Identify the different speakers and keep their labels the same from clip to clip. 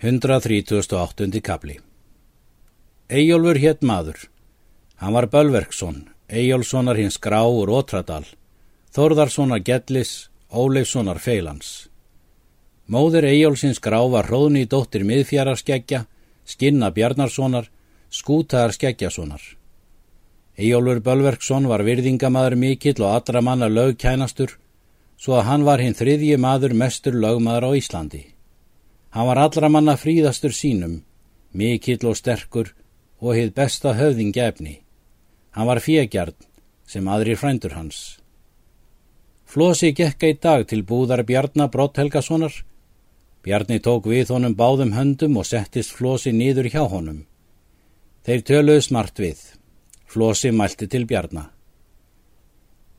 Speaker 1: 138. kapli Eyjólfur hétt maður. Hann var Bölverksson, Eyjólfssonar hins Grá úr Ótradal, Þórðarssonar Gellis, Óleifssonar Feilans. Móður Eyjólfsins Grá var hróðni dóttir miðfjararskeggja, Skinna Bjarnarssonar, Skútaðar Skeggjasonar. Eyjólfur Bölverksson var virðingamaður mikill og allra manna lögkænastur, svo að hann var hinn þriðji maður mestur lögmaður á Íslandi. Hann var allra manna fríðastur sínum, mikill og sterkur og hitt besta höfðingefni. Hann var fjegjart sem aðrir frændur hans. Flósi gekka í dag til búðar Bjarnar Brott Helgasonar. Bjarni tók við honum báðum höndum og settist Flósi nýður hjá honum. Þeir töluðu smart við. Flósi mælti til Bjarnar.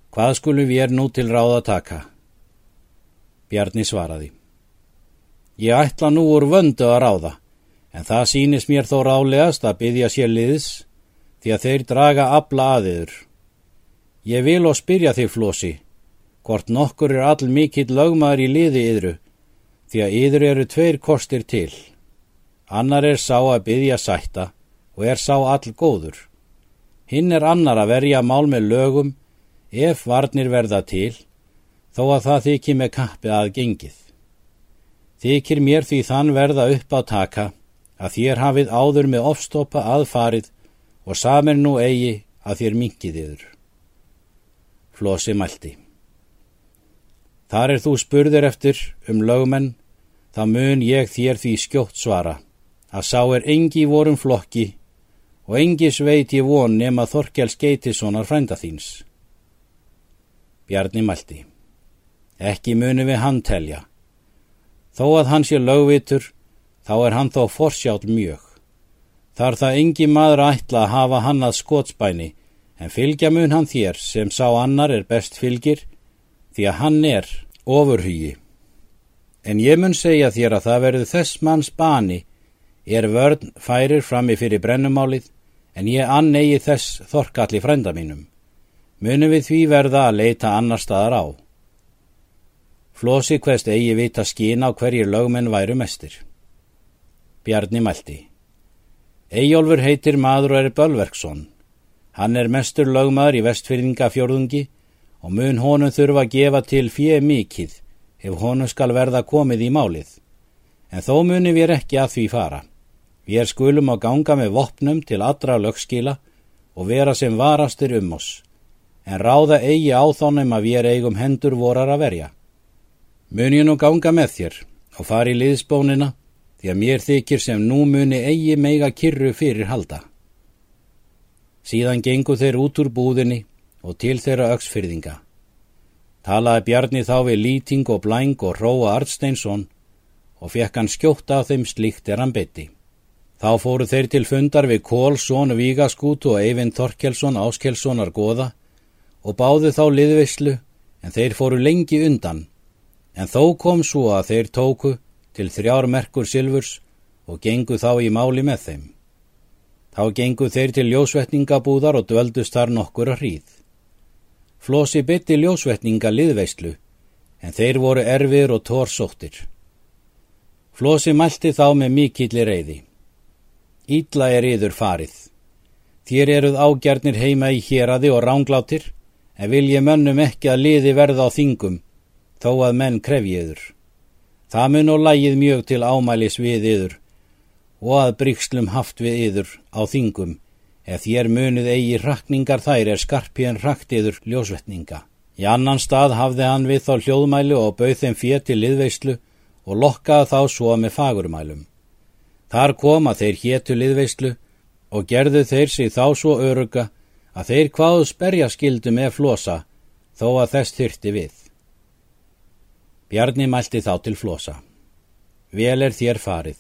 Speaker 1: Hvað skulum við er nú til ráða taka? Bjarni svaraði. Ég ætla nú úr vöndu að ráða, en það sýnis mér þó rálegast að byggja sér liðs, því að þeir draga abla aðiður. Ég vil og spyrja þig, Flósi, hvort nokkur er all mikill lögmaður í liði yðru, því að yður eru tveir kostir til. Annar er sá að byggja sætta og er sá all góður. Hinn er annar að verja mál með lögum ef varnir verða til, þó að það þykir með kappið að gengið. Þykir mér því þann verða upp á taka að þér hafið áður með ofstoppa aðfarið og samir nú eigi að þér minkið yður. Flósi mælti. Þar er þú spurðir eftir um lögmenn, þá mun ég þér því skjótt svara að sá er engi vorum flokki og engis veit ég von nema Þorkjels Geitissonar frænda þíns. Bjarni mælti. Ekki muni við hann telja Þó að hann sé lögvitur, þá er hann þó forsjátt mjög. Þar það engi maður ætla að hafa hann að skótsbæni, en fylgja mun hann þér sem sá annar er best fylgir, því að hann er ofurhugi. En ég mun segja þér að það verður þess manns bani, er vörn færir frammi fyrir brennumálið, en ég annegi þess þorkalli frænda mínum. Munum við því verða að leita annar staðar á. Flósi hverst eigi vita skína á hverjir lögmenn væru mestir. Bjarni mælti. Eyjólfur heitir maður og er Bölverksson. Hann er mestur lögmaður í vestfyrðingafjörðungi og mun honum þurfa að gefa til fjö mikið ef honum skal verða komið í málið. En þó muni við ekki að því fara. Við er skulum að ganga með vopnum til allra lögskila og vera sem varastir um oss. En ráða eigi á þónum að við er eigum hendur vorar að verja. Mun ég nú ganga með þér og fari í liðsbónina því að mér þykir sem nú muni eigi meiga kyrru fyrir halda. Síðan gengu þeir út úr búðinni og til þeirra auksfyrðinga. Talaði Bjarni þá við Lýting og Blæng og Róa Artsteinsson og fekk hann skjóta af þeim slíkt er hann beti. Þá fóru þeir til fundar við Kólsson Vígaskút og Eyvind Þorkelsson Áskelssonar goða og báðu þá liðvislu en þeir fóru lengi undan En þó kom svo að þeir tóku til þrjár merkur silfurs og gengu þá í máli með þeim. Þá gengu þeir til ljósvetningabúðar og döldust þar nokkur að hríð. Flósi bytti ljósvetninga liðveistlu, en þeir voru erfir og tórsóttir. Flósi mælti þá með mikillir reyði. Ítla er yður farið. Þér eruð ágjarnir heima í héræði og ránglátir, en vil ég mönnum ekki að liði verða á þingum, þó að menn krefjiður. Það mun og lægið mjög til ámælis við yður og að bríkslum haft við yður á þingum ef þér munuð eigi rakningar þær er skarpi en rakt yður ljósvetninga. Í annan stað hafði hann við þá hljóðmælu og bauð þeim fér til liðveislu og lokkaði þá svo með fagurmælum. Þar kom að þeir héttu liðveislu og gerðu þeir sig þá svo öruga að þeir hvaðu sperja skildu með flosa þó að þess þyrti við. Bjarni mælti þá til flosa. Vel er þér farið.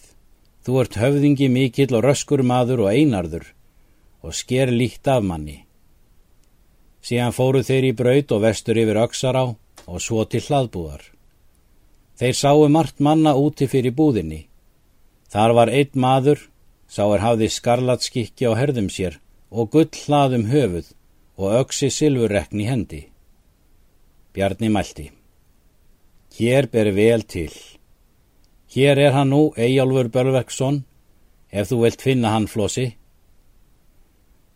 Speaker 1: Þú ert höfðingi mikill og röskur maður og einarður og sker líkt af manni. Síðan fóru þeir í braut og vestur yfir öksar á og svo til hlaðbúðar. Þeir sáu margt manna úti fyrir búðinni. Þar var einn maður, sá er hafði skarlatskikki á herðum sér og gull hlaðum höfuð og öksi silfurrekni hendi. Bjarni mælti. Hér ber vel til. Hér er hann nú, Eyjálfur Bölverksson, ef þú vilt finna hann flossi.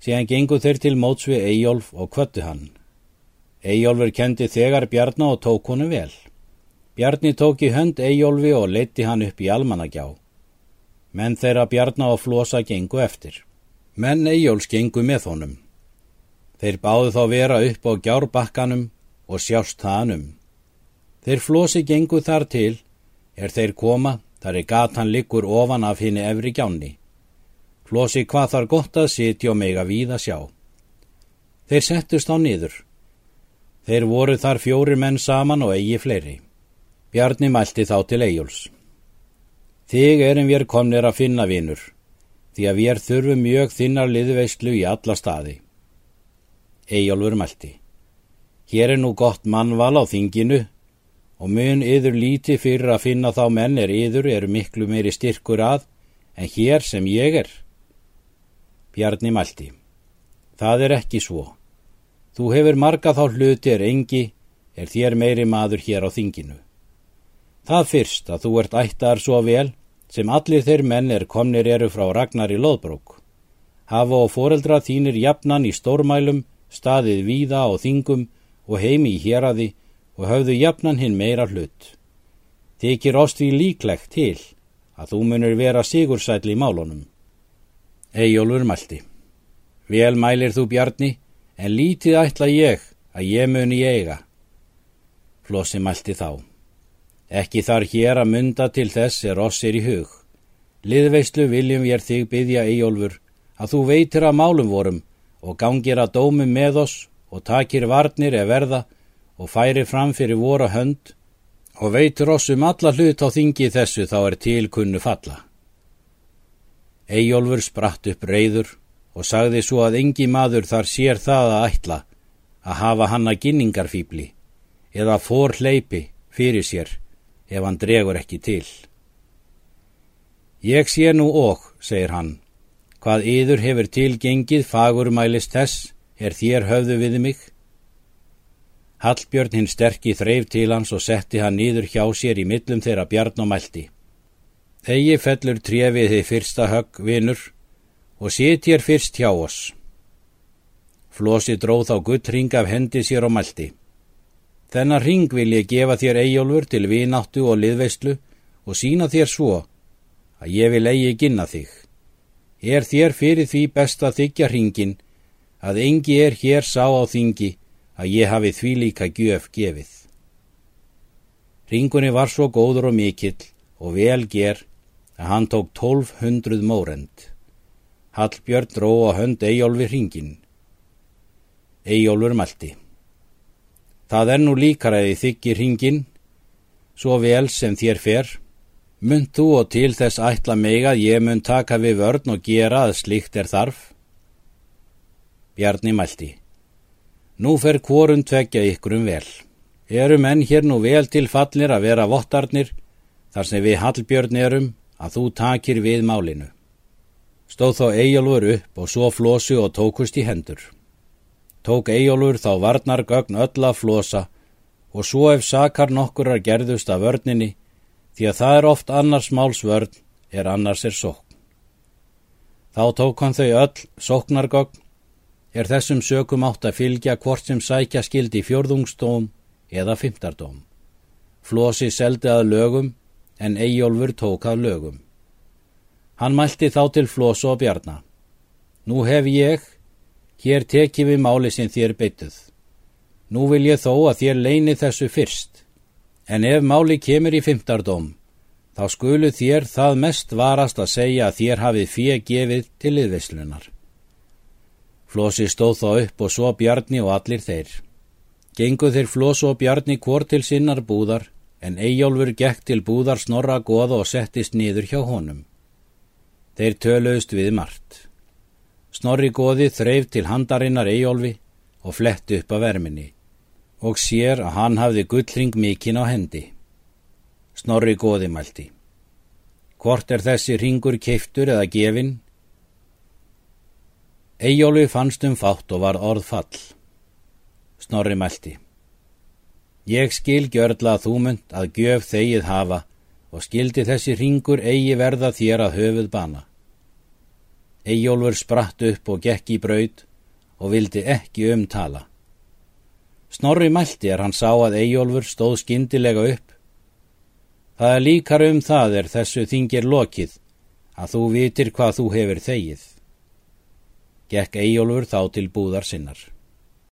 Speaker 1: Síðan gengu þeir til móts við Eyjálf og kvöttu hann. Eyjálfur kendi þegar Bjarná og tók honu vel. Bjarni tók í hönd Eyjálfi og leiti hann upp í almanagjá. Menn þeirra Bjarná og Flosa gengu eftir. Menn Eyjóls gengu með honum. Þeir báðu þá vera upp á gjárbakkanum og sjást þaðan um. Þeir Flosi gengu þar til, er þeir koma, þar er gatan liggur ofan af henni efri gjánni. Flosi hvað þar gott að sitja og mega víða sjá. Þeir settust á niður. Þeir voru þar fjóri menn saman og eigi fleiri. Bjarni mælti þá til Eyjóls. Þig erum við komnir að finna vinur, því að við þurfum mjög þinnar liðveistlu í alla staði. Eyjólfur mælti. Hér er nú gott mannval á þinginu og mun yður líti fyrir að finna þá menn er yður eru miklu meiri styrkur að en hér sem ég er. Bjarni mælti. Það er ekki svo. Þú hefur marga þá hluti er engi, er þér meiri maður hér á þinginu. Það fyrst að þú ert ættar svo vel, sem allir þeir menn er komnir eru frá Ragnar í loðbrók. Hafa og foreldra þínir jafnan í stórmælum, staðið víða á þingum og heimi í héradi og höfðu jafnan hinn meira hlut. Þykir oss því líklegt til að þú munir vera sigursætli í málunum. Eyjólfur mælti. Vel mælir þú Bjarni, en lítið ætla ég að ég muni eiga. Flossi mælti þá. Ekki þar hér að mynda til þess er oss er í hug. Liðveislu viljum ég þig byggja Eyjólfur að þú veitir að málum vorum og gangir að dómum með oss og takir varnir eða verða og færi fram fyrir voru hönd og veitur oss um alla hlut á þingi þessu þá er tilkunnu falla. Eyjólfur spratt upp reyður og sagði svo að engi maður þar sér það að ætla að hafa hann að ginningarfýbli eða fór hleypi fyrir sér ef hann dregur ekki til. Ég sé nú og, segir hann, hvað yður hefur tilgengið fagurmælist þess er þér höfðu við mig. Hallbjörn hinn sterkið þreif til hans og setti hann nýður hjá sér í millum þeirra bjarn og mælti. Egi fellur trefið þið fyrsta högg vinur og sitjir fyrst hjá oss. Flosi dróð þá guttring af hendi sér og mælti. Þennan ring vil ég gefa þér eigjólfur til vináttu og liðveistlu og sína þér svo að ég vil eigi ginna þig. Er þér fyrir því best að þykja ringin að engi er hér sá á þingi að ég hafi því líka gjöf gefið. Ringunni var svo góður og mikill og vel ger að hann tók tólf hundruð mórend. Hallbjörn dró á hönd Eyjólfi hringin. Eyjólfur mælti. Það er nú líkaræði þykki hringin, svo vel sem þér fer. Mund þú og til þess ætla mig að ég mun taka við vörn og gera að slikt er þarf? Bjarni mælti. Nú fer kvorun tvekja ykkur um vel. Eru menn hér nú vel til fallir að vera vottarnir, þar sem við Hallbjörn erum, að þú takir við málinu. Stóð þá Eyjólfur upp og svo flosu og tókust í hendur. Tók Eyjólfur þá varnar gögn öll að flosa og svo ef sakar nokkurar gerðust af vörninni því að það er oft annars máls vörn er annars er sókn. Þá tók hann þau öll sóknargögn er þessum sökum átt að fylgja hvort sem sækja skildi fjörðungstóm eða fymtardóm. Flosi seldi að lögum en Eyjólfur tók að lögum. Hann mælti þá til Flosa og Bjarnar. Nú hef ég, hér teki við máli sem þér beituð. Nú vil ég þó að þér leini þessu fyrst, en ef máli kemur í fymtardóm, þá skulu þér það mest varast að segja að þér hafið fyrir gefið til yðvislunar. Flosi stóð þá upp og svo Bjarni og allir þeir. Genguð þeir Flosa og Bjarni hvort til sinnar búðar, en Eyjólfur gekk til búðar snorra goða og settist niður hjá honum. Þeir töluðust við margt. Snorri goði þreif til handarinnar Eyjólfi og fletti upp að verminni og sér að hann hafði gullring mikinn á hendi. Snorri goði mælti. Hvort er þessi ringur keiftur eða gefin? Eyjólfi fannst um fátt og var orð fall. Snorri mælti. Ég skil gjörla að þú mynd að gjöf þegið hafa og skildi þessi ringur eigi verða þér að höfuð bana. Eyjólfur spratt upp og gekk í braud og vildi ekki umtala. Snorri mælti er hann sá að Eyjólfur stóð skindilega upp. Það er líkar um það er þessu þingir lokið að þú vitir hvað þú hefur þegið. Gekk Eyjólfur þá til búðar sinnar.